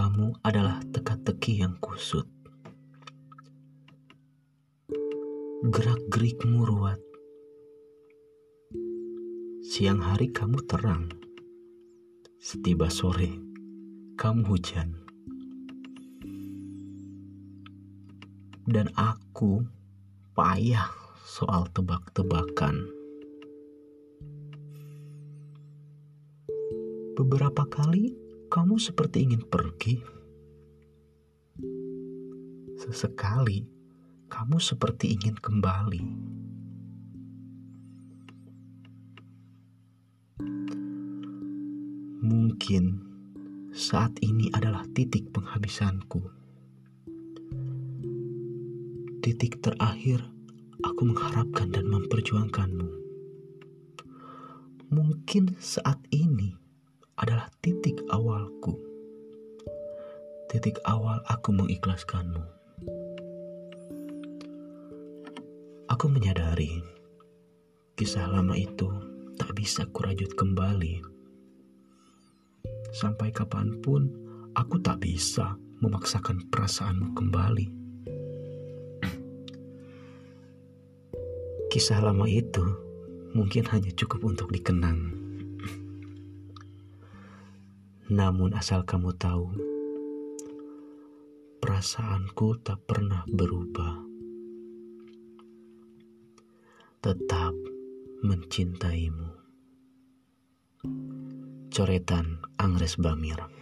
kamu adalah teka-teki yang kusut. Gerak-gerikmu ruwet. Siang hari kamu terang. Setiba sore, kamu hujan. Dan aku payah soal tebak-tebakan. Beberapa kali kamu seperti ingin pergi. Sesekali kamu seperti ingin kembali. Mungkin saat ini adalah titik penghabisanku. Titik terakhir aku mengharapkan dan memperjuangkanmu. Mungkin saat ini adalah titik awalku. Titik awal aku mengikhlaskanmu. Aku menyadari kisah lama itu tak bisa kurajut kembali. Sampai kapan pun aku tak bisa memaksakan perasaanmu kembali. Kisah lama itu mungkin hanya cukup untuk dikenang. Namun asal kamu tahu, perasaanku tak pernah berubah. Tetap mencintaimu. Coretan Angres Bamir